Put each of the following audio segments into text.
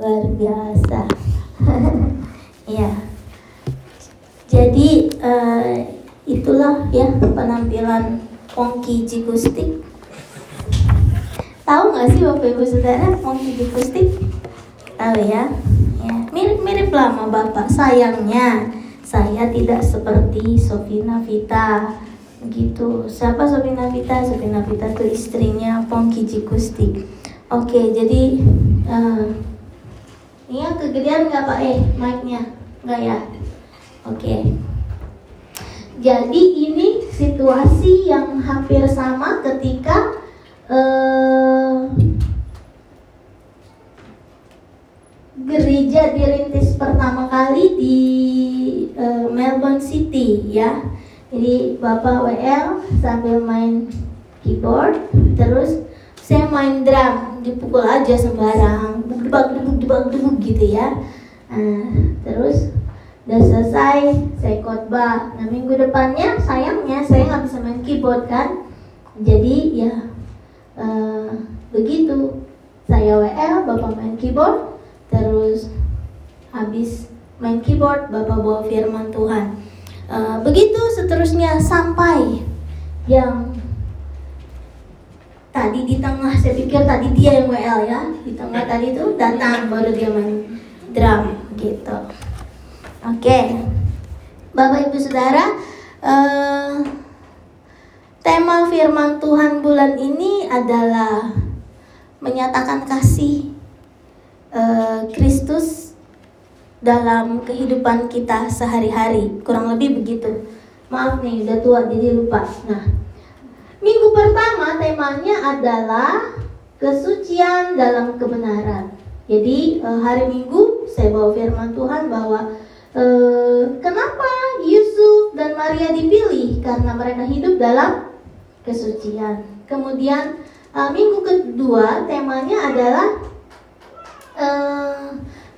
luar biasa. ya. Jadi uh, itulah ya penampilan Pongki Jikustik. Tahu nggak sih Bapak Ibu Saudara Pongki Jikustik? Tahu ya? Ya, mirip-mirip lah sama Bapak. Sayangnya saya tidak seperti Sofina Vita gitu siapa Sofina Vita Sofina Vita itu istrinya Pongki Jikustik oke jadi uh, ini yang kegedean nggak pak? Eh mic-nya. Nggak ya? Oke. Jadi ini situasi yang hampir sama ketika uh, gereja dirintis pertama kali di uh, Melbourne City ya. Jadi bapak WL sambil main keyboard, terus saya main drum, dipukul aja sembarang, debak debuk debak debuk gitu ya. Nah, terus udah selesai saya khotbah. Nah minggu depannya sayangnya saya nggak bisa main keyboard kan, jadi ya uh, begitu. Saya WL, bapak main keyboard, terus habis main keyboard, bapak bawa firman Tuhan. Eh, begitu seterusnya sampai yang tadi di tengah saya pikir tadi dia yang WL ya di tengah tadi itu datang baru dia main drum gitu oke okay. bapak ibu saudara uh, tema firman Tuhan bulan ini adalah menyatakan kasih uh, Kristus dalam kehidupan kita sehari-hari. Kurang lebih begitu. Maaf nih, udah tua jadi lupa. Nah, minggu pertama temanya adalah kesucian dalam kebenaran. Jadi eh, hari Minggu saya bawa firman Tuhan bahwa eh, kenapa Yusuf dan Maria dipilih karena mereka hidup dalam kesucian. Kemudian eh, minggu kedua temanya adalah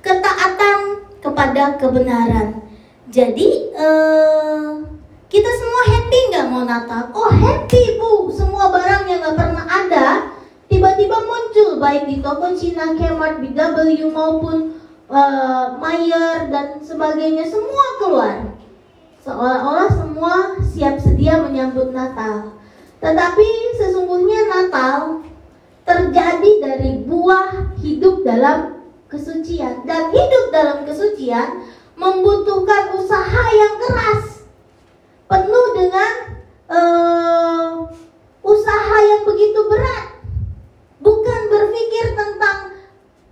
ketaatan kepada kebenaran. Jadi uh, kita semua happy nggak mau Natal? Oh happy bu, semua barang yang nggak pernah ada tiba-tiba muncul baik di toko Cina, Kmart, BW maupun uh, Mayer dan sebagainya semua keluar. Seolah-olah semua siap sedia menyambut Natal. Tetapi sesungguhnya Natal terjadi dari buah hidup dalam kesucian dan hidup dalam kesucian membutuhkan usaha yang keras penuh dengan uh, usaha yang begitu berat bukan berpikir tentang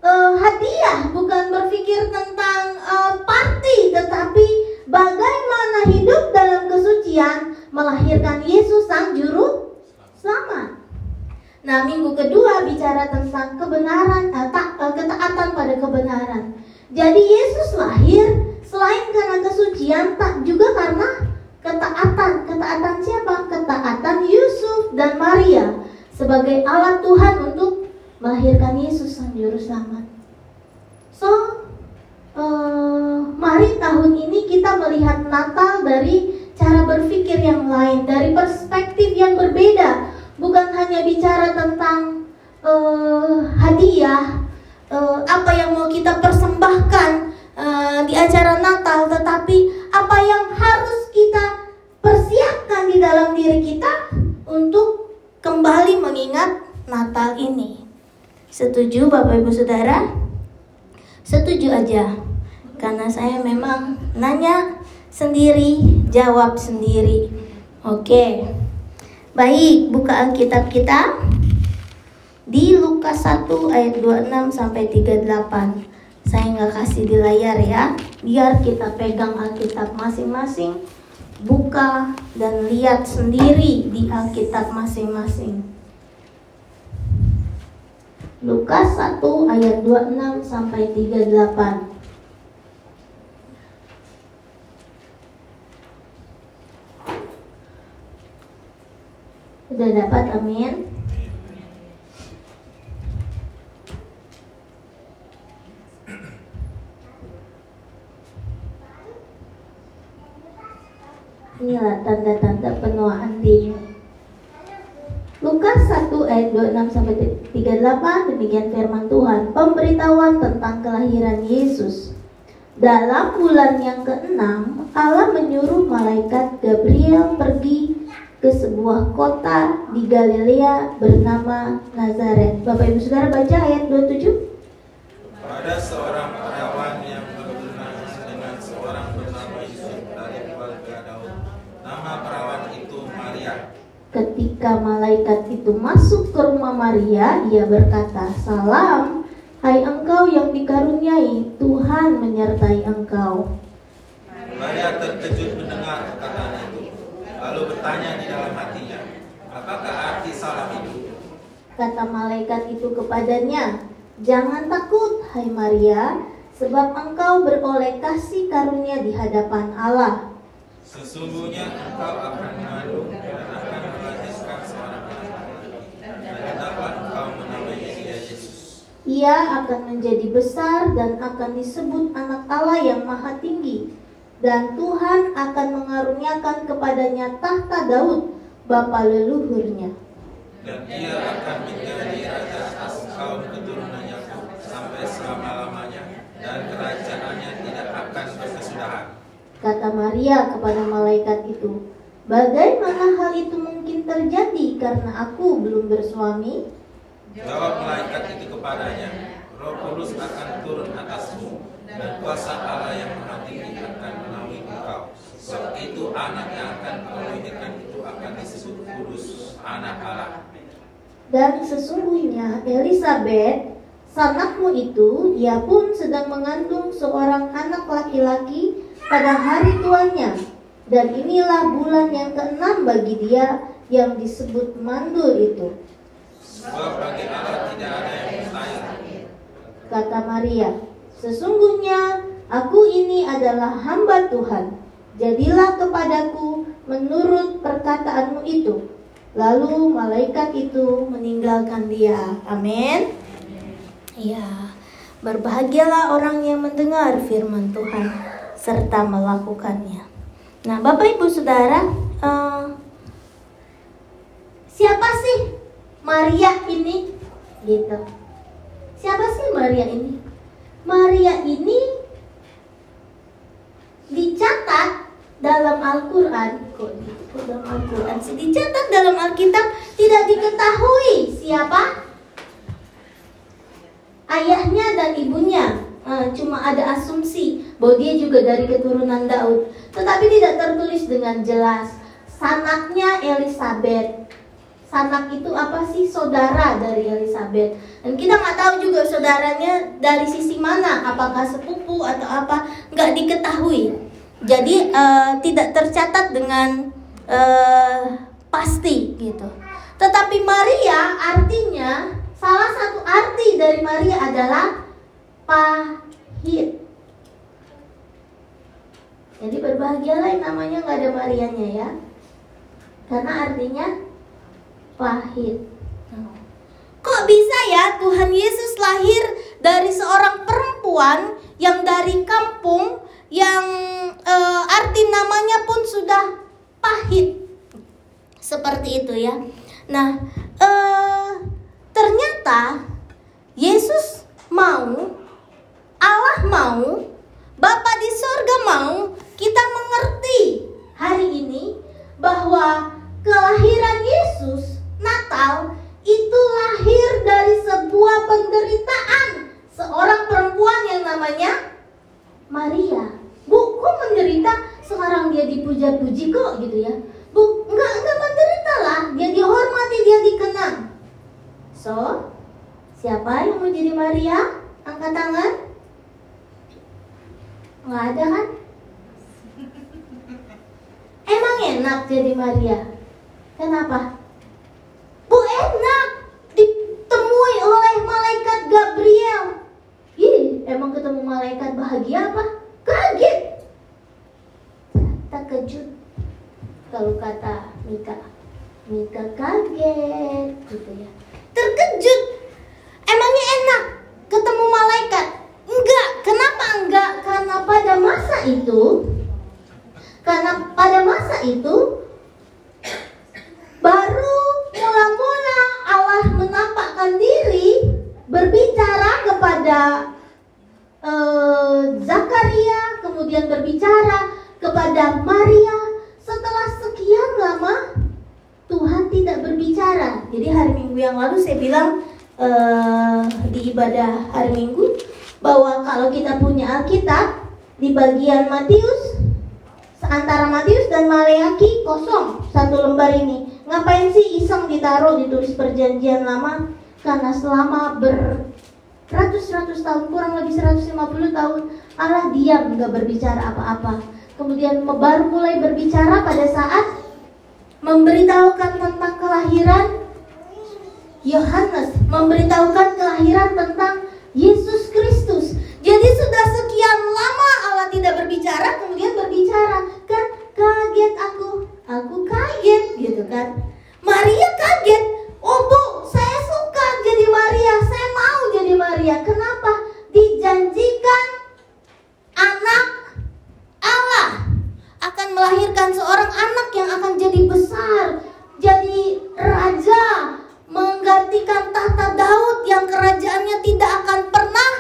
uh, hadiah bukan berpikir tentang uh, party tetapi bagaimana hidup dalam kesucian melahirkan Yesus sang juru selamat Nah, minggu kedua bicara tentang kebenaran, eh, tak, eh, ketaatan pada kebenaran. Jadi Yesus lahir selain karena kesucian, tak juga karena ketaatan. Ketaatan siapa? Ketaatan Yusuf dan Maria sebagai alat Tuhan untuk melahirkan Yesus sang juru selamat. So, uh, mari tahun ini kita melihat Natal dari cara berpikir yang lain, dari perspektif yang berbeda bukan hanya bicara tentang uh, hadiah, uh, apa yang mau kita persembahkan Setuju Bapak Ibu Saudara? Setuju aja. Karena saya memang nanya sendiri, jawab sendiri. Oke. Baik, buka Alkitab kita di Lukas 1 ayat 26 sampai 38. Saya nggak kasih di layar ya, biar kita pegang Alkitab masing-masing, buka dan lihat sendiri di Alkitab masing-masing. Lukas 1 ayat 26 sampai 38. Sudah dapat amin? Inilah tanda-tanda penuaan diri. Lukas 1 ayat ayat 26 sampai 38 demikian firman Tuhan. Pemberitahuan tentang kelahiran Yesus. Dalam bulan yang keenam, Allah menyuruh malaikat Gabriel pergi ke sebuah kota di Galilea bernama Nazaret. Bapak Ibu Saudara baca ayat 27. Ada seorang perawan yang bertunang dengan seorang bernama Yusuf dari keluarga Daud. Nama perawan itu Maria. Ketika malaikat itu masuk ke rumah Maria, ia berkata, "Salam, hai engkau yang dikaruniai, Tuhan menyertai engkau." Maria terkejut mendengar perkataan itu, lalu bertanya di dalam hatinya, apakah arti salam itu? Kata malaikat itu kepadanya, "Jangan takut, hai Maria, sebab engkau beroleh kasih karunia di hadapan Allah. Sesungguhnya engkau akan mengandung dan akan melahirkan seorang anak dan dapat engkau menamainya dia Yesus. Ia akan menjadi besar dan akan disebut anak Allah yang maha tinggi. Dan Tuhan akan mengaruniakan kepadanya tahta Daud, bapa leluhurnya. Dan ia akan menjadi raja atas kaum keturunan Yakub sampai selama-lamanya dan kerajaannya tidak akan berkesudahan. Kata Maria kepada malaikat itu, Bagaimana hal itu mungkin terjadi karena aku belum bersuami? Jawab malaikat itu kepadanya, Roh Kudus akan turun atasmu dan kuasa Allah yang Maha Tinggi akan menaungi engkau. Sebab itu anak yang akan kau itu akan disebut kudus, anak Allah. Dan sesungguhnya Elizabeth, sanakmu itu, ia pun sedang mengandung seorang anak laki-laki pada hari tuanya. Dan inilah bulan yang keenam bagi dia yang disebut mandul itu. Kata Maria, sesungguhnya aku ini adalah hamba Tuhan. Jadilah kepadaku menurut perkataanmu itu. Lalu malaikat itu meninggalkan dia. Amin. Ya, berbahagialah orang yang mendengar firman Tuhan serta melakukannya. Nah, Bapak Ibu Saudara, eh, siapa sih Maria ini? Gitu. Siapa sih Maria ini? Maria ini dicatat dalam Al-Quran kok dalam Al-Quran sih dicatat dalam Alkitab tidak diketahui siapa ayahnya dan ibunya Eh, cuma ada asumsi bahwa dia juga dari keturunan Daud tetapi tidak tertulis dengan jelas sanaknya Elizabeth sanak itu apa sih? Saudara dari Elizabeth. Dan kita nggak tahu juga saudaranya dari sisi mana. Apakah sepupu atau apa? Nggak diketahui. Jadi eh, tidak tercatat dengan eh, pasti gitu. Tetapi Maria artinya salah satu arti dari Maria adalah pahit. Jadi berbahagialah yang namanya nggak ada Marianya ya. Karena artinya pahit. Kok bisa ya Tuhan Yesus lahir dari seorang perempuan yang dari kampung yang e, arti namanya pun sudah pahit. Seperti itu ya. Nah, e, ternyata Yesus mau Allah mau Bapa di sorga mau kita mengerti hari ini bahwa kelahiran Yesus Natal itu lahir dari sebuah penderitaan seorang perempuan yang namanya Maria. Bu, kok menderita sekarang dia dipuja-puji kok gitu ya? Bu, enggak enggak menderita lah, dia dihormati, dia dikenang. So, siapa yang mau jadi Maria? Angkat tangan. Nggak ada kan? Emang enak jadi Maria? Kenapa? Bu enak malaikat Gabriel. Ih, emang ketemu malaikat bahagia apa? Kaget. Terkejut. Kalau kata Mika, Mika kaget gitu ya. Terkejut. Emangnya enak ketemu malaikat? Enggak. Kenapa enggak? Karena pada masa itu karena pada masa itu baru mula-mula Allah kepada uh, Zakaria, kemudian berbicara kepada Maria. Setelah sekian lama Tuhan tidak berbicara. Jadi hari Minggu yang lalu saya bilang uh, di ibadah hari Minggu bahwa kalau kita punya Alkitab di bagian Matius antara Matius dan Maleaki kosong satu lembar ini. Ngapain sih iseng ditaruh ditulis perjanjian lama? Karena selama ber ratus-ratus tahun kurang lebih 150 tahun Allah diam nggak berbicara apa-apa. Kemudian baru mulai berbicara pada saat memberitahukan tentang kelahiran Yohanes, memberitahukan kelahiran tentang Yesus Kristus. Jadi sudah sekian lama Allah tidak berbicara, kemudian berbicara. Kan kaget aku, aku kaget gitu kan. Maria kaget. Oh bu, saya suka jadi Maria, saya mau jadi Maria. Kenapa? Dijanjikan anak Allah akan melahirkan seorang anak yang akan jadi besar, jadi raja, menggantikan tahta Daud yang kerajaannya tidak akan pernah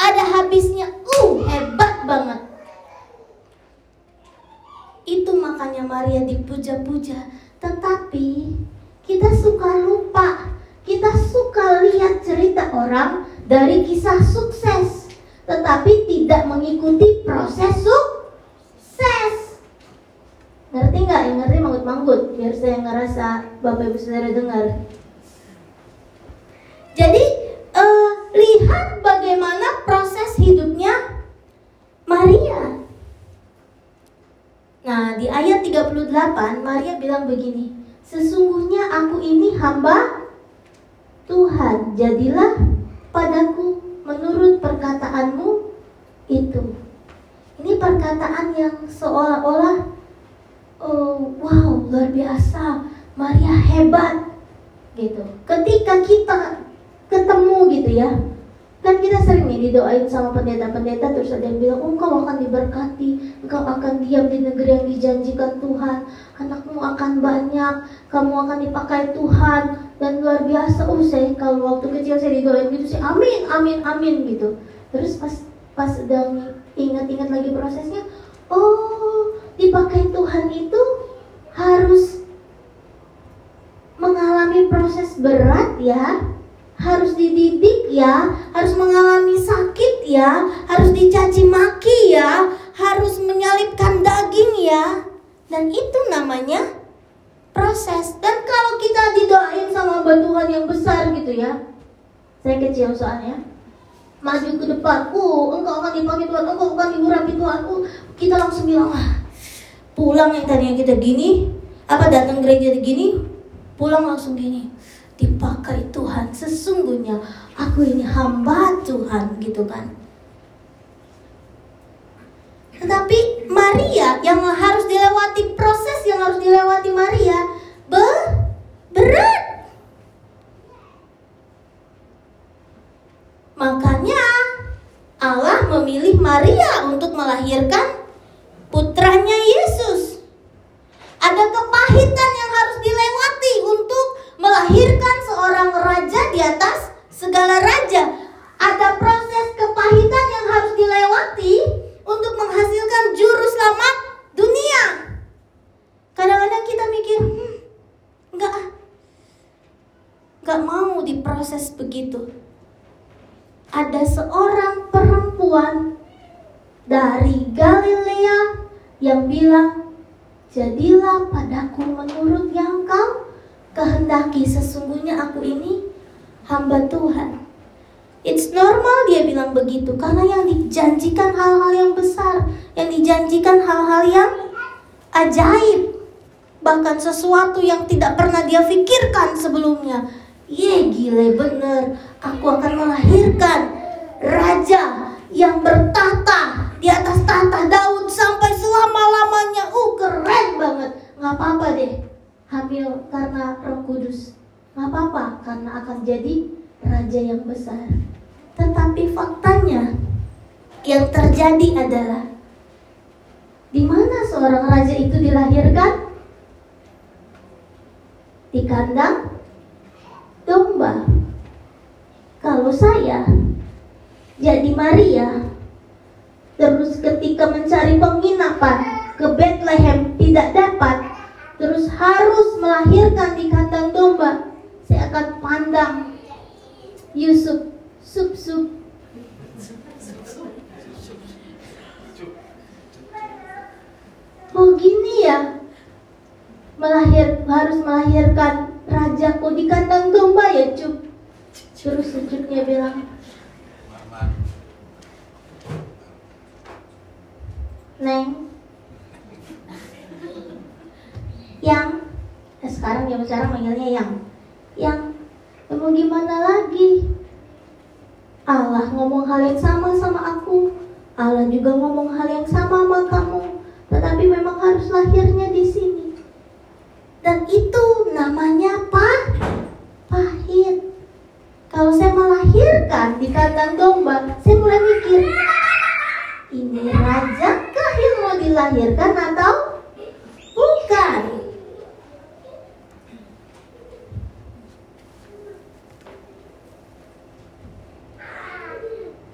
ada habisnya. Uh, hebat banget. Itu makanya Maria dipuja-puja. Tetapi kita suka lupa. Kita suka lihat cerita orang dari kisah sukses, tetapi tidak mengikuti proses sukses. Ngerti nggak? Yang ngerti manggut-manggut, biar saya ngerasa Bapak Ibu Saudara dengar. Jadi uh, lihat bagaimana proses hidupnya Maria. Nah, di ayat 38 Maria bilang begini, "Sesungguhnya aku ini hamba Tuhan, jadilah padaku menurut perkataanmu itu." Ini perkataan yang seolah-olah oh, wow, luar biasa. Maria hebat gitu. Ketika kita ketemu gitu ya kan kita sering nih didoain sama pendeta-pendeta terus ada yang bilang engkau akan diberkati engkau akan diam di negeri yang dijanjikan Tuhan. Anakmu akan banyak kamu akan dipakai Tuhan. Dan luar biasa oh saya kalau waktu kecil saya didoain gitu sih amin amin amin gitu. Terus pas pas sedang ingat-ingat lagi prosesnya oh dipakai Tuhan itu harus mengalami proses berat ya harus dididik ya, harus mengalami sakit ya, harus dicaci maki ya, harus menyalipkan daging ya. Dan itu namanya proses. Dan kalau kita didoain sama Tuhan yang besar gitu ya. Saya kecil soalnya. Maju ke depanku, engkau akan dipakai Tuhan, engkau akan diurapi Tuhanku. Kita langsung bilang, ah, pulang yang tadinya kita gini, apa datang gereja gini, pulang langsung gini dipakai Tuhan sesungguhnya aku ini hamba Tuhan gitu kan? Tetapi Maria yang harus dilewati proses yang harus dilewati Maria be berat. Makanya Allah memilih Maria untuk melahirkan putranya Yesus. Ada kepahitan yang harus dilewati untuk melahirkan seorang raja di atas segala raja. Ada proses kepahitan yang harus dilewati untuk menghasilkan juru selamat dunia. Kadang-kadang kita mikir, hmm, enggak ah, enggak mau diproses begitu. Ada seorang perempuan dari Galilea yang bilang, jadilah padaku menurut yang kau kehendaki sesungguhnya aku ini hamba Tuhan. It's normal dia bilang begitu karena yang dijanjikan hal-hal yang besar, yang dijanjikan hal-hal yang ajaib, bahkan sesuatu yang tidak pernah dia pikirkan sebelumnya. Ye gile bener, aku akan melahirkan raja yang bertata di atas tahta Daud sampai selama-lamanya. Uh keren banget, nggak apa-apa deh hamil karena Roh Kudus. Nggak apa-apa karena akan jadi raja yang besar. Tetapi faktanya yang terjadi adalah di mana seorang raja itu dilahirkan? Di kandang domba. Kalau saya Jadi Maria terus ketika mencari penginapan ke Bethlehem tidak dapat, terus harus melahirkan di kandang domba. Saya akan pandang Yusuf. Sup sup. Oh gini ya. Melahir harus melahirkan rajaku di kandang domba ya cup terus sujudnya bilang neng yang eh, sekarang yang sekarang manggilnya yang yang ya mau gimana lagi Allah ngomong hal yang sama sama aku Allah juga ngomong hal yang sama sama kamu tetapi memang harus lahirnya di sini. Dan itu namanya apa? Pahit. Kalau saya melahirkan di kandang domba, saya mulai mikir, ini raja kah yang mau dilahirkan atau bukan?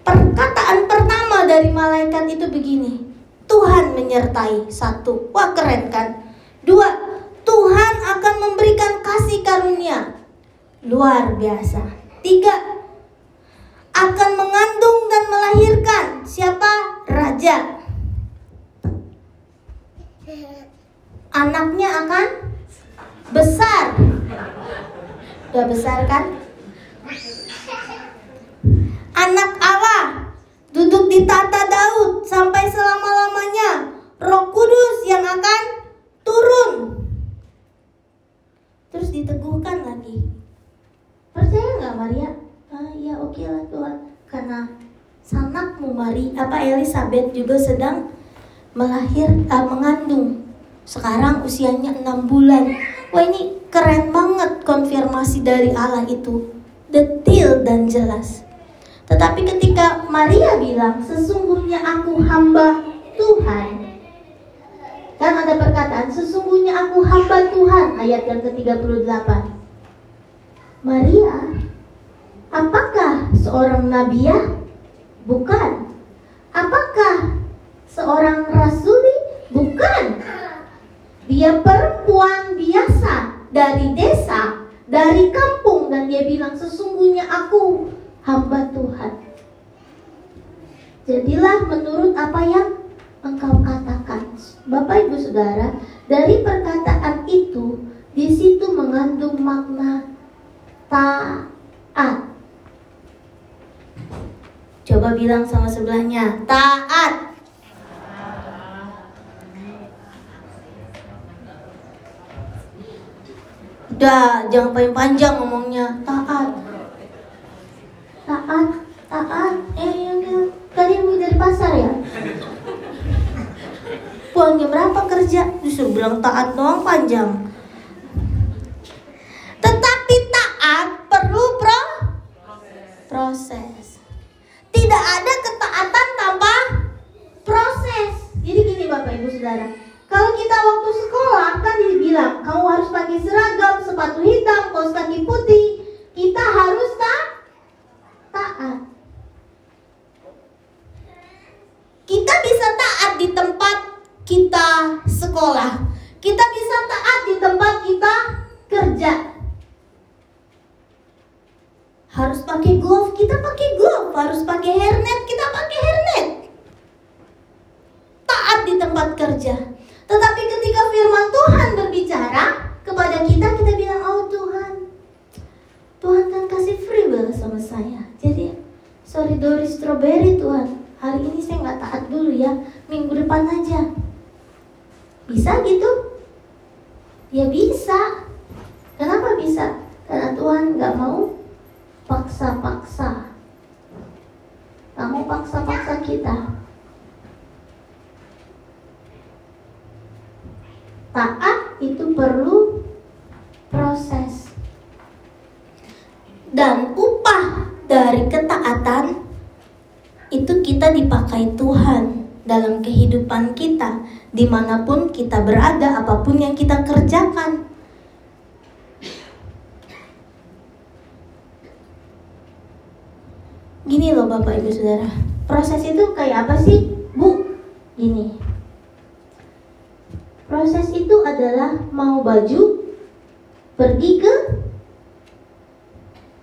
Perkataan pertama dari malaikat itu begini, Tuhan menyertai. Satu, wah keren kan? Dua, Tuhan akan memberikan kasih karunia. Luar biasa. Tiga, akan mengandung dan melahirkan. Siapa? Raja. Anaknya akan besar. Udah besar kan? Anak Allah duduk di tata Daud sampai selama-lamanya. Roh Kudus yang akan turun. Terus diteguhkan lagi. Percaya nggak Maria? Ah ya oke okay lah Tuhan. Karena sanakmu Mari apa Elizabeth juga sedang melahir uh, mengandung. Sekarang usianya enam bulan. Wah ini keren banget konfirmasi dari Allah itu. Detil dan jelas. Tetapi ketika Maria bilang, sesungguhnya aku hamba Tuhan. Kan ada perkataan, sesungguhnya aku hamba Tuhan, ayat yang ke-38. Maria, apakah seorang nabi ya? Bukan. Apakah seorang rasuli? Bukan. Dia perempuan biasa dari desa, dari kampung dan dia bilang sesungguhnya aku hamba Tuhan. Jadilah menurut apa yang engkau katakan. Bapak Ibu Saudara, dari perkataan itu di situ mengandung makna taat. Coba bilang sama sebelahnya, taat. Udah, jangan panjang-panjang ngomongnya, taat taat taat eh yang, tadi yang dari pasar ya? Puangnya berapa kerja? Justru bilang taat doang panjang. Tetapi taat perlu pro proses. Tidak ada ketaatan tanpa proses. Jadi gini bapak ibu saudara. Kalau kita waktu sekolah kan dibilang kamu harus pakai seragam sepatu hitam kaos kaki putih. Kita harus tak taat. Kita bisa taat di tempat kita sekolah. Kita bisa taat di tempat kita kerja. Harus pakai glove, kita pakai glove. Harus pakai hairnet, kita pakai hairnet. Taat di tempat kerja. Tetapi ketika firman Tuhan berbicara kepada kita, kita bilang, "Oh Tuhan, Tuhan kan kasih free will sama saya. Jadi, Doris strawberry Tuhan. Hari ini saya nggak taat dulu ya. Minggu depan aja. Bisa gitu? Ya bisa. Kenapa bisa? Karena Tuhan nggak mau paksa-paksa. Mau paksa-paksa kita. Taat itu perlu dipakai Tuhan dalam kehidupan kita di mana pun kita berada apa pun yang kita kerjakan Gini loh Bapak Ibu Saudara. Proses itu kayak apa sih? Bu, gini. Proses itu adalah mau baju pergi ke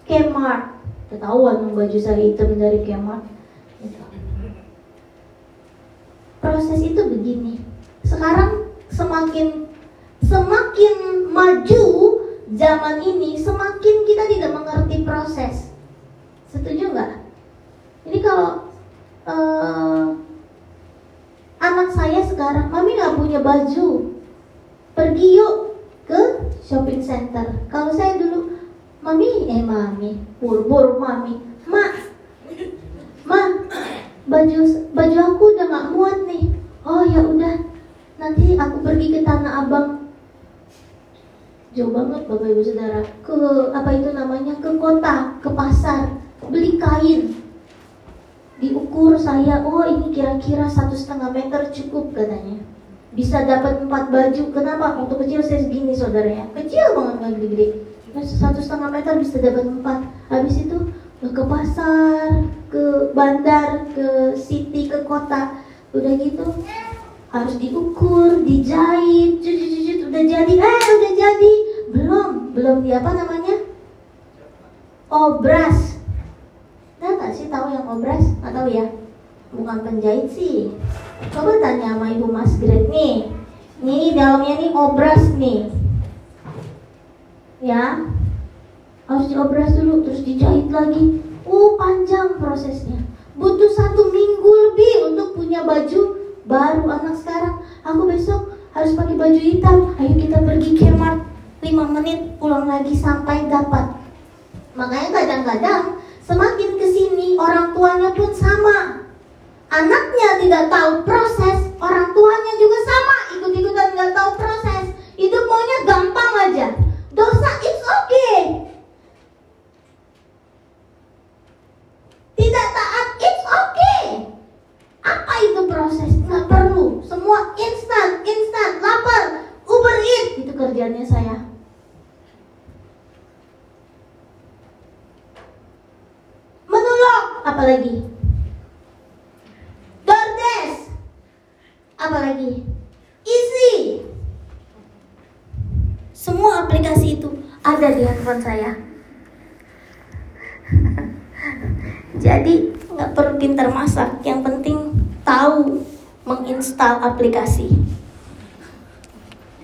Kmart. Ketahuan baju saya hitam dari Kmart. Gitu. Proses itu begini. Sekarang semakin semakin maju zaman ini, semakin kita tidak mengerti proses. Setuju nggak? Jadi kalau uh, anak saya sekarang, mami nggak punya baju, pergi yuk ke shopping center. Kalau saya dulu, mami, eh mami, bur-bur mami, mak, ma, baju baju aku udah nggak muat nih. Oh ya udah, nanti aku pergi ke tanah abang. Jauh banget bapak ibu saudara. Ke apa itu namanya? Ke kota ke pasar. Beli kain. Diukur saya oh ini kira-kira satu setengah meter cukup katanya. Bisa dapat empat baju. Kenapa? Untuk kecil saya segini saudara ya. Kecil banget nggak gede-gede. Satu setengah meter bisa dapat empat. Habis itu ke pasar ke bandar ke city ke kota udah gitu harus diukur dijahit cuci-cuci udah jadi. Eh udah jadi. Belum belum di apa namanya? Obras. Tahu nggak sih tahu yang obras? Atau ya? Bukan penjahit sih. Coba tanya sama ibu mas Gret nih. Nih dalamnya nih obras nih. Ya? Harus diobras dulu terus dijahit lagi. Oh panjang prosesnya butuh satu minggu lebih untuk punya baju baru anak sekarang. Aku besok harus pakai baju hitam. Ayo kita pergi Kmart 5 menit pulang lagi sampai dapat. Makanya kadang-kadang semakin ke sini orang tuanya pun sama. Anaknya tidak tahu proses orang tuanya juga sama. Ikut-ikutan nggak tahu proses. Hidup maunya gampang aja. Dosa it's okay tidak taat it's okay apa itu proses? Nggak perlu. Semua instan, instan, lapar, Uber Eats. Itu kerjanya saya. Menulok, apalagi? DoorDash, apalagi? Easy. Semua aplikasi itu ada di handphone saya. Jadi nggak perlu pintar masak, yang penting tahu menginstal aplikasi.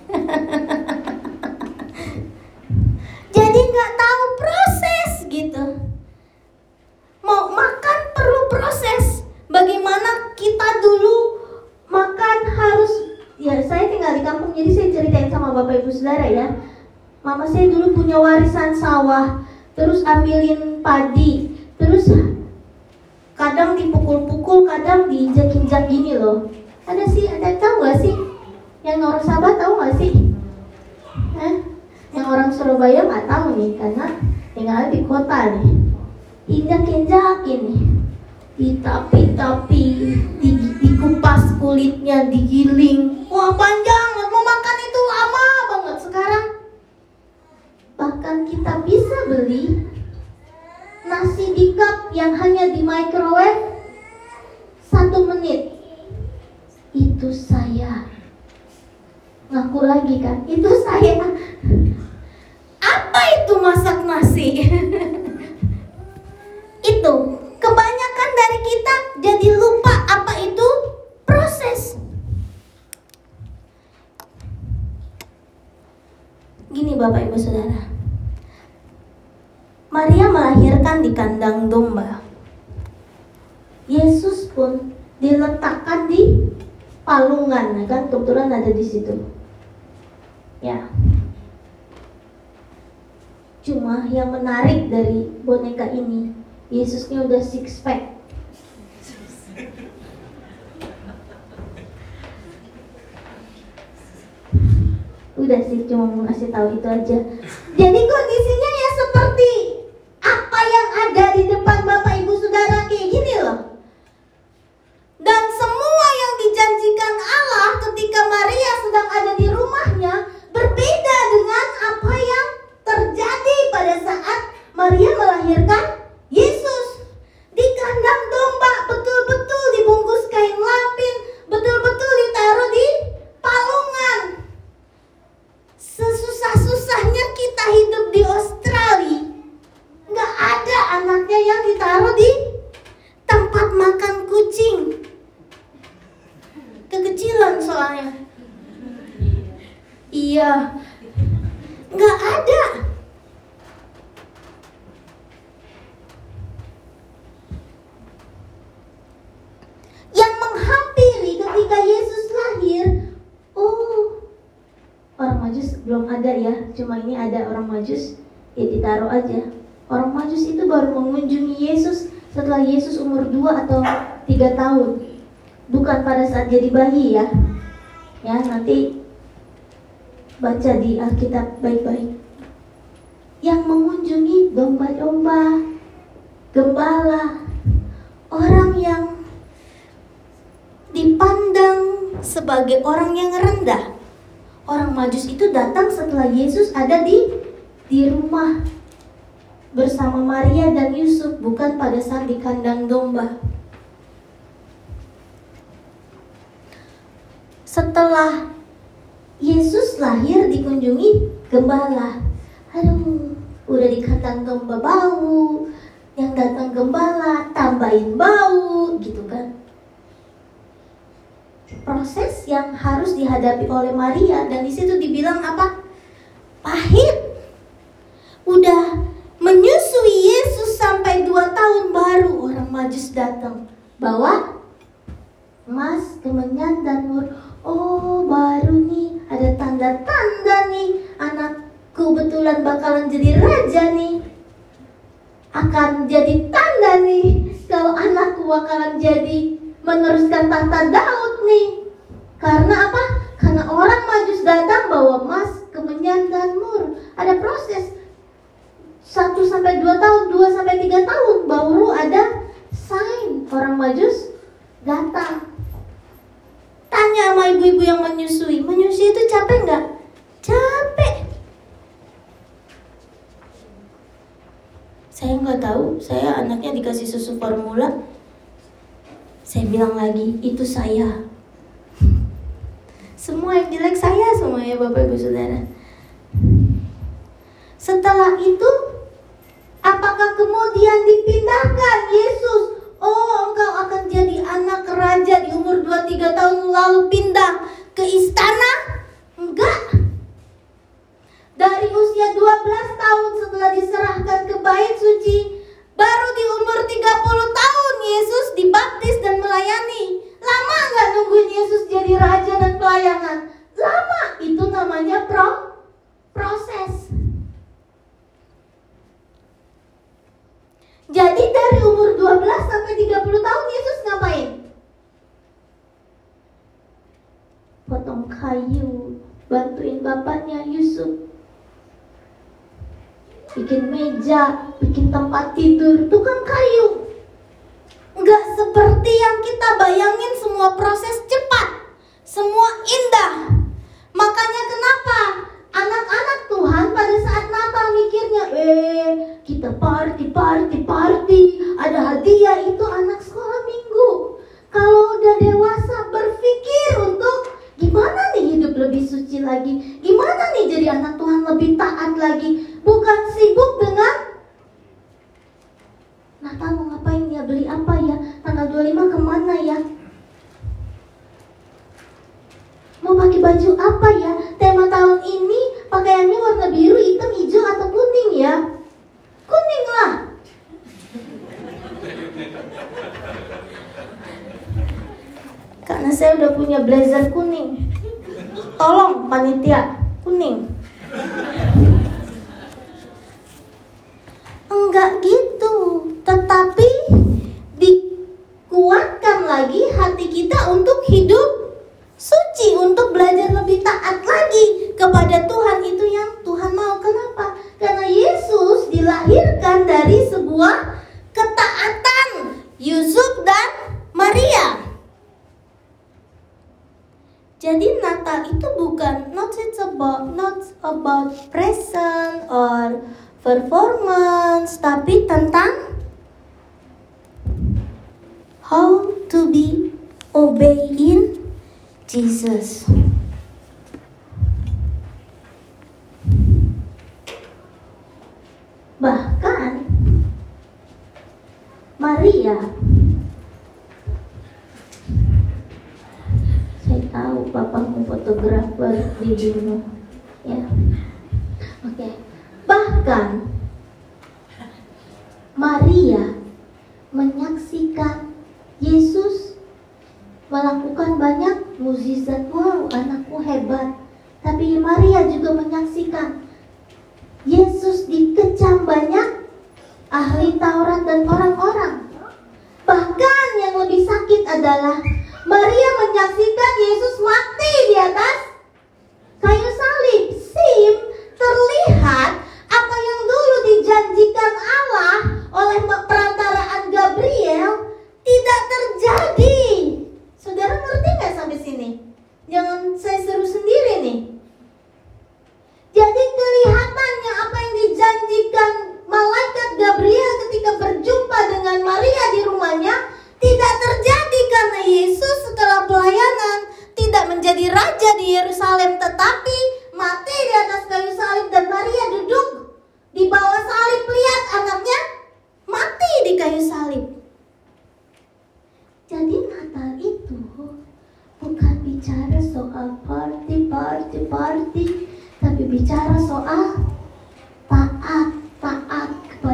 Jadi nggak tahu proses gitu. Mau makan perlu proses. Bagaimana kita dulu makan harus ya saya tinggal di kampung jadi saya ceritain sama bapak ibu saudara ya. Mama saya dulu punya warisan sawah, terus ambilin padi, kadang dipukul-pukul, kadang diinjak-injak gini loh. Ada sih, ada tahu gak sih? Yang orang Sabah tahu gak sih? Eh? Yang orang Surabaya nggak tahu nih, karena tinggal di kota nih. Injak-injakin nih, ditapi-tapi, di, dikupas kulitnya, digiling. Wah panjang, mau makan itu lama banget sekarang. Bahkan kita bisa beli nasi di cup yang hanya di microwave satu menit. Itu saya. Ngaku lagi kan? Itu saya. Apa itu masak nasi? Itu kebanyakan dari kita jadi lupa apa itu proses. Gini bapak ibu saudara Maria melahirkan di kandang domba. Yesus pun diletakkan di palungan, nah kan kebetulan ada di situ. Ya. Cuma yang menarik dari boneka ini, Yesusnya udah six pack. Udah sih, cuma mau ngasih tahu itu aja. Jadi kondisinya ya seperti yang Iya. Nggak ada. Yang menghampiri ketika Yesus lahir, oh, orang Majus belum ada ya, cuma ini ada orang Majus, ya ditaruh aja. Orang Majus itu baru mengunjungi Yesus setelah Yesus umur 2 atau 3 tahun. Bukan pada saat jadi bayi ya. Ya, nanti baca di Alkitab baik-baik. Yang mengunjungi domba-domba, gembala, orang yang dipandang sebagai orang yang rendah. Orang Majus itu datang setelah Yesus ada di di rumah bersama Maria dan Yusuf, bukan pada saat di kandang domba. Setelah Yesus lahir dikunjungi gembala. Aduh, udah di kandang domba bau, yang datang gembala tambahin bau gitu kan proses yang harus dihadapi oleh Maria dan di situ dibilang bakalan jadi raja nih akan jadi tanda nih kalau anakku bakalan jadi meneruskan tahta Daud nih. Karena apa? Karena orang majus datang bawa emas, kemenyan dan mur. Ada proses 1 sampai 2 tahun, 2 sampai 3 tahun baru ada sign orang majus datang. Tanya sama ibu-ibu yang menyusui, menyusui itu capek nggak? Capek. saya nggak tahu saya anaknya dikasih susu formula saya bilang lagi itu saya semua yang jelek saya semua ya bapak ibu saudara setelah itu apakah kemudian dipindahkan Yesus oh engkau akan jadi anak raja di umur 2-3 tahun lalu pindah ke istana enggak usia 12 tahun setelah diserahkan ke bait suci, baru di umur 30 tahun Yesus dibaptis dan melayani. Lama nggak nungguin Yesus jadi raja dan pelayanan? Lama, itu namanya pro proses. Jadi dari umur 12 sampai 30 tahun Yesus ngapain? Potong kayu, bantuin bapaknya Yusuf bikin meja, bikin tempat tidur, tukang kayu. Enggak seperti yang kita bayangin semua proses cepat, semua indah. Makanya kenapa anak-anak Tuhan pada saat Natal mikirnya, eh kita party, party, party, ada hadiah itu anak sekolah minggu. Kalau udah dewasa berpikir untuk gimana nih hidup lebih suci lagi, gimana nih jadi anak Tuhan lebih taat lagi, bukan sibuk dengan Natal mau ngapain ya, beli apa ya, tanggal 25 ke mana ya? Mau pakai baju apa ya, tema tahun ini pakaiannya warna biru, hitam, hijau atau kuning ya Kuning lah Karena saya udah punya blazer kuning. Tolong panitia, kuning Enggak gitu, tetapi dikuatkan lagi hati kita untuk hidup suci, untuk belajar lebih taat lagi kepada Tuhan itu yang Tuhan mau. Kenapa? Karena Yesus dilahirkan dari sebuah ketaatan Yusuf dan Maria. Jadi Natal itu bukan not it's about not about present or performance, tapi tentang how to be obeying Jesus. Bahkan Maria saya tahu bapakmu fotografer di Bimo ya oke okay Bahkan Maria menyaksikan Yesus melakukan banyak mukjizat. Wow, anakku hebat. Tapi Maria juga menyaksikan Yesus dikecam banyak ahli Taurat dan orang-orang. Bahkan yang lebih sakit adalah Maria menyaksikan Yesus mati di atas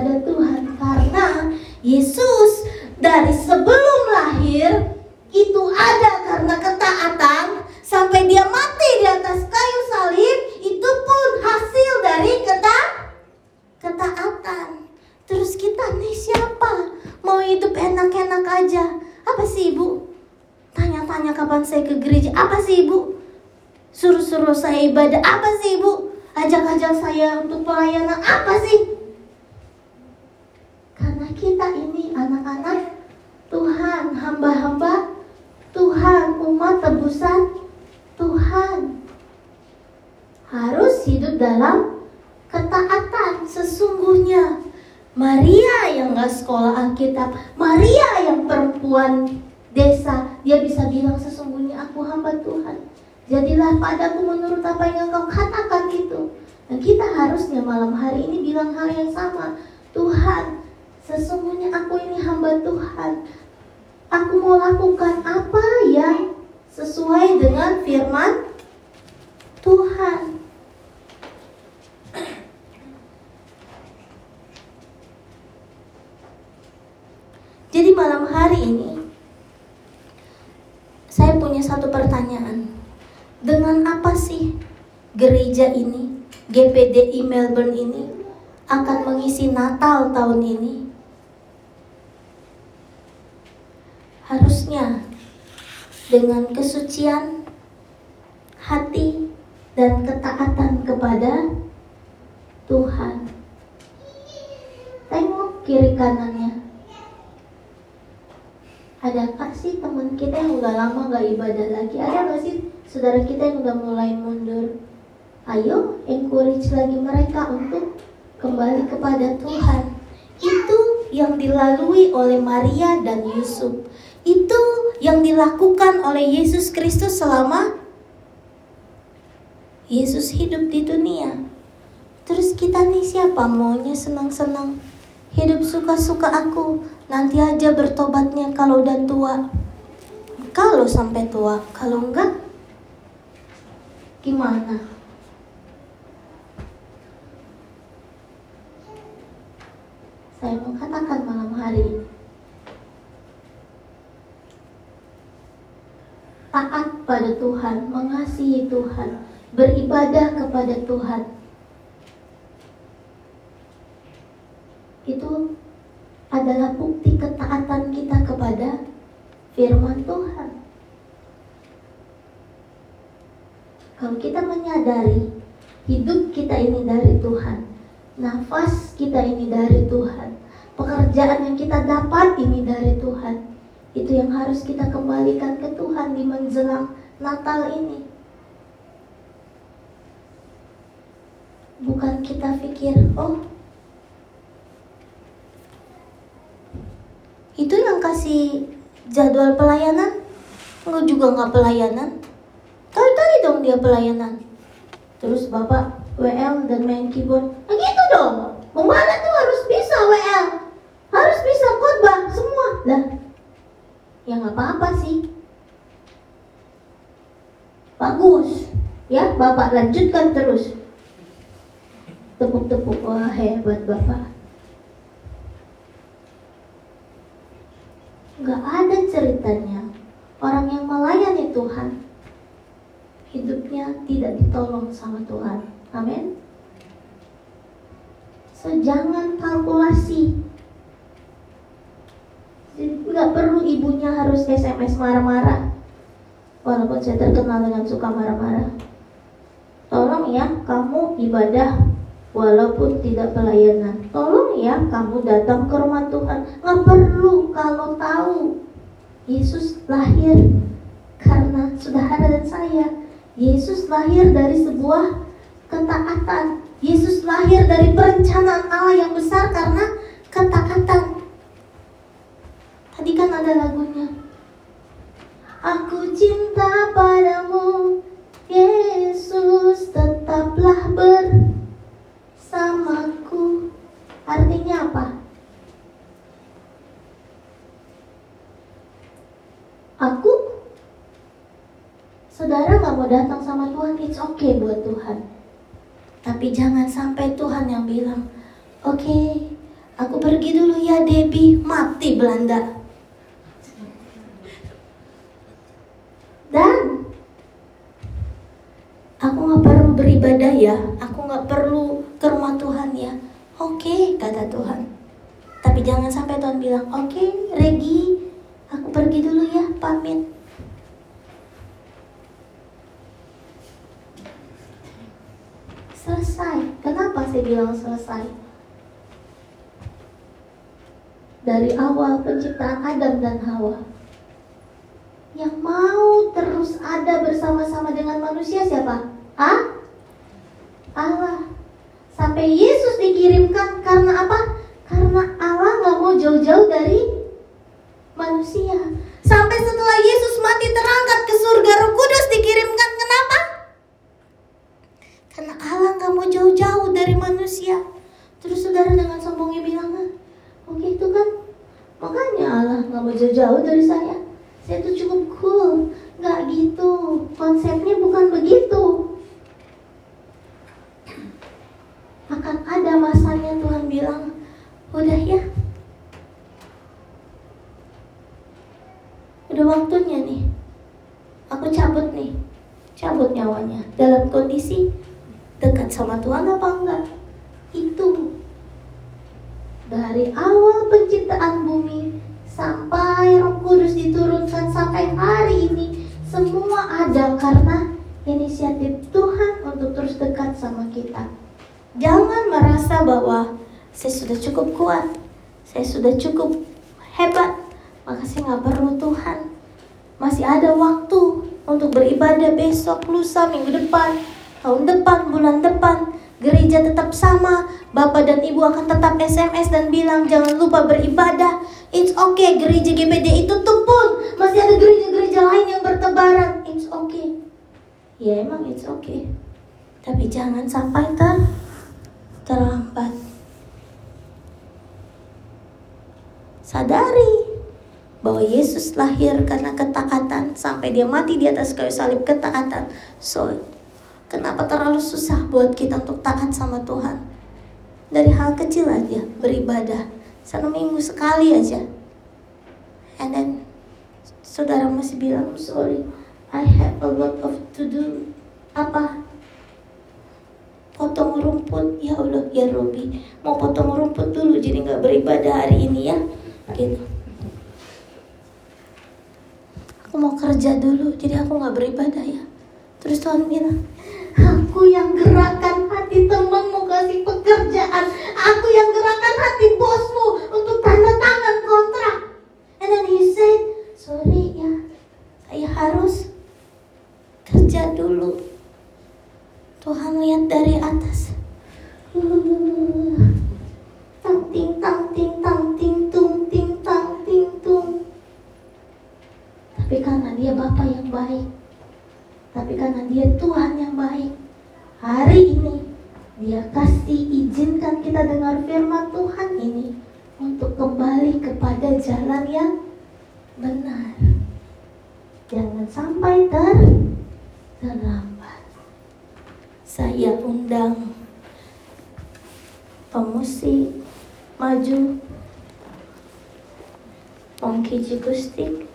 taat kepada Tuhan karena Yesus dari sebelum lahir itu ada karena ketaatan sampai dia mati di atas kayu salib itu pun hasil dari keta ketaatan. Terus kita nih siapa? Mau hidup enak-enak aja. Apa sih ibu? Tanya-tanya kapan saya ke gereja. Apa sih ibu? Suruh-suruh saya ibadah. Apa sih ibu? Ajak-ajak saya untuk pelayanan. Apa sih? Karena kita ini anak-anak Tuhan, hamba-hamba Tuhan, umat tebusan Tuhan. Harus hidup dalam ketaatan sesungguhnya. Maria yang gak sekolah Alkitab, Maria yang perempuan desa, dia bisa bilang sesungguhnya aku hamba Tuhan. Jadilah padaku menurut apa yang engkau katakan itu. Dan kita harusnya malam hari ini bilang hal yang sama. Tuhan, sesungguhnya aku ini hamba Tuhan. Aku mau lakukan apa yang sesuai dengan firman Tuhan. Jadi malam hari ini saya punya satu pertanyaan. Dengan apa sih gereja ini, GPDI Melbourne ini akan mengisi Natal tahun ini? Harusnya dengan kesucian hati dan ketaatan kepada Tuhan. Tengok kiri kanannya. Adakah sih teman kita yang udah lama gak ibadah lagi? Ada gak sih saudara kita yang udah mulai mundur? Ayo encourage lagi mereka untuk kembali kepada Tuhan. Itu yang dilalui oleh Maria dan Yusuf. Itu yang dilakukan oleh Yesus Kristus selama Yesus hidup di dunia. Terus kita nih siapa maunya senang-senang? Hidup suka-suka aku, nanti aja bertobatnya kalau udah tua. Kalau sampai tua, kalau enggak gimana? Saya mau katakan malam hari ini. Taat pada Tuhan, mengasihi Tuhan, beribadah kepada Tuhan. Firman Tuhan. Kalau kita menyadari hidup kita ini dari Tuhan, nafas kita ini dari Tuhan, pekerjaan yang kita dapat ini dari Tuhan, itu yang harus kita kembalikan ke Tuhan di menjelang Natal ini. Bukan kita pikir, oh itu yang kasih jadwal pelayanan? Enggak juga nggak pelayanan. Tadi-tadi dong dia pelayanan. Terus bapak WL dan main keyboard. Nah gitu dong. Pembalap tuh harus bisa WL Harus bisa khotbah semua. Lah Ya nggak apa-apa sih. Bagus. Ya bapak lanjutkan terus. Tepuk-tepuk. Wah hebat bapak Gak ada ceritanya orang yang melayani Tuhan hidupnya tidak ditolong sama Tuhan. Amin. So jangan kalkulasi. Nggak perlu ibunya harus SMS marah-marah. Walaupun saya terkenal dengan suka marah-marah. Tolong ya, kamu ibadah walaupun tidak pelayanan. Tolong ya, kamu datang ke rumah Tuhan. Nggak perlu kalau tahu Yesus lahir karena saudara dan saya. Yesus lahir dari sebuah ketaatan. Yesus lahir dari perencanaan Allah yang besar karena ketaatan. Tadi kan ada lagunya. Aku cinta padamu, Yesus tetaplah bersamaku. Artinya apa? Aku Saudara nggak mau datang sama Tuhan, it's okay buat Tuhan. Tapi jangan sampai Tuhan yang bilang, oke, okay, aku pergi dulu ya Debbie, mati Belanda. Dan aku nggak perlu beribadah ya, aku nggak perlu ke rumah Tuhan ya. Oke, okay, kata Tuhan. Tapi jangan sampai Tuhan bilang, oke, okay, Regi, aku pergi dulu ya, pamit. selesai. Kenapa saya bilang selesai? Dari awal penciptaan Adam dan Hawa. Yang mau terus ada bersama-sama dengan manusia siapa? Ah? Allah. Sampai Yesus dikirimkan karena apa? Karena Allah nggak mau jauh-jauh dari manusia. Sampai setelah Yesus mati terangkat ke surga, Roh Kudus dikirimkan kenapa? Karena Allah nggak mau jauh-jauh dari manusia. Terus saudara dengan sombongnya bilang, oke oh itu kan makanya Allah nggak mau jauh-jauh dari saya. Saya tuh cukup cool. Nggak gitu. Konsepnya bukan begitu. Akan ada masanya Tuhan bilang, udah ya. Udah waktunya nih. Aku cabut nih. Cabut nyawanya. Dalam kondisi dekat sama Tuhan apa enggak? Itu dari awal penciptaan bumi sampai Roh Kudus diturunkan sampai hari ini semua ada karena inisiatif Tuhan untuk terus dekat sama kita. Jangan merasa bahwa saya sudah cukup kuat, saya sudah cukup hebat, maka saya nggak perlu Tuhan. Masih ada waktu untuk beribadah besok, lusa, minggu depan, tahun depan, bulan depan, gereja tetap sama, Bapak dan Ibu akan tetap SMS dan bilang jangan lupa beribadah. It's okay, gereja GBD itu tuh pun masih ada gereja-gereja lain yang bertebaran. It's okay. Ya emang it's okay. Tapi jangan sampai ter terlambat. Sadari bahwa Yesus lahir karena ketaatan sampai dia mati di atas kayu salib ketaatan. So, Kenapa terlalu susah buat kita untuk taat sama Tuhan? Dari hal kecil aja, beribadah. Satu minggu sekali aja. And then, saudara masih bilang, sorry, I have a lot of to do. Apa? Potong rumput, ya Allah, ya Robi. Mau potong rumput dulu, jadi nggak beribadah hari ini ya. Gitu. Aku mau kerja dulu, jadi aku nggak beribadah ya. Terus Tuhan bilang, Aku yang gerakan hati temanmu kasih pekerjaan. Aku yang gerakan hati bosmu untuk tanda tangan kontrak. And then he said, sorry ya, saya harus kerja dulu. Tuhan lihat dari atas. Tang ting tang ting tang Tapi karena dia Bapak yang baik, tapi karena dia Tuhan yang baik, hari ini dia kasih izinkan kita dengar firman Tuhan ini untuk kembali kepada jalan yang benar. Jangan sampai ter terlambat. Saya undang pemusik maju Ongki Jikustik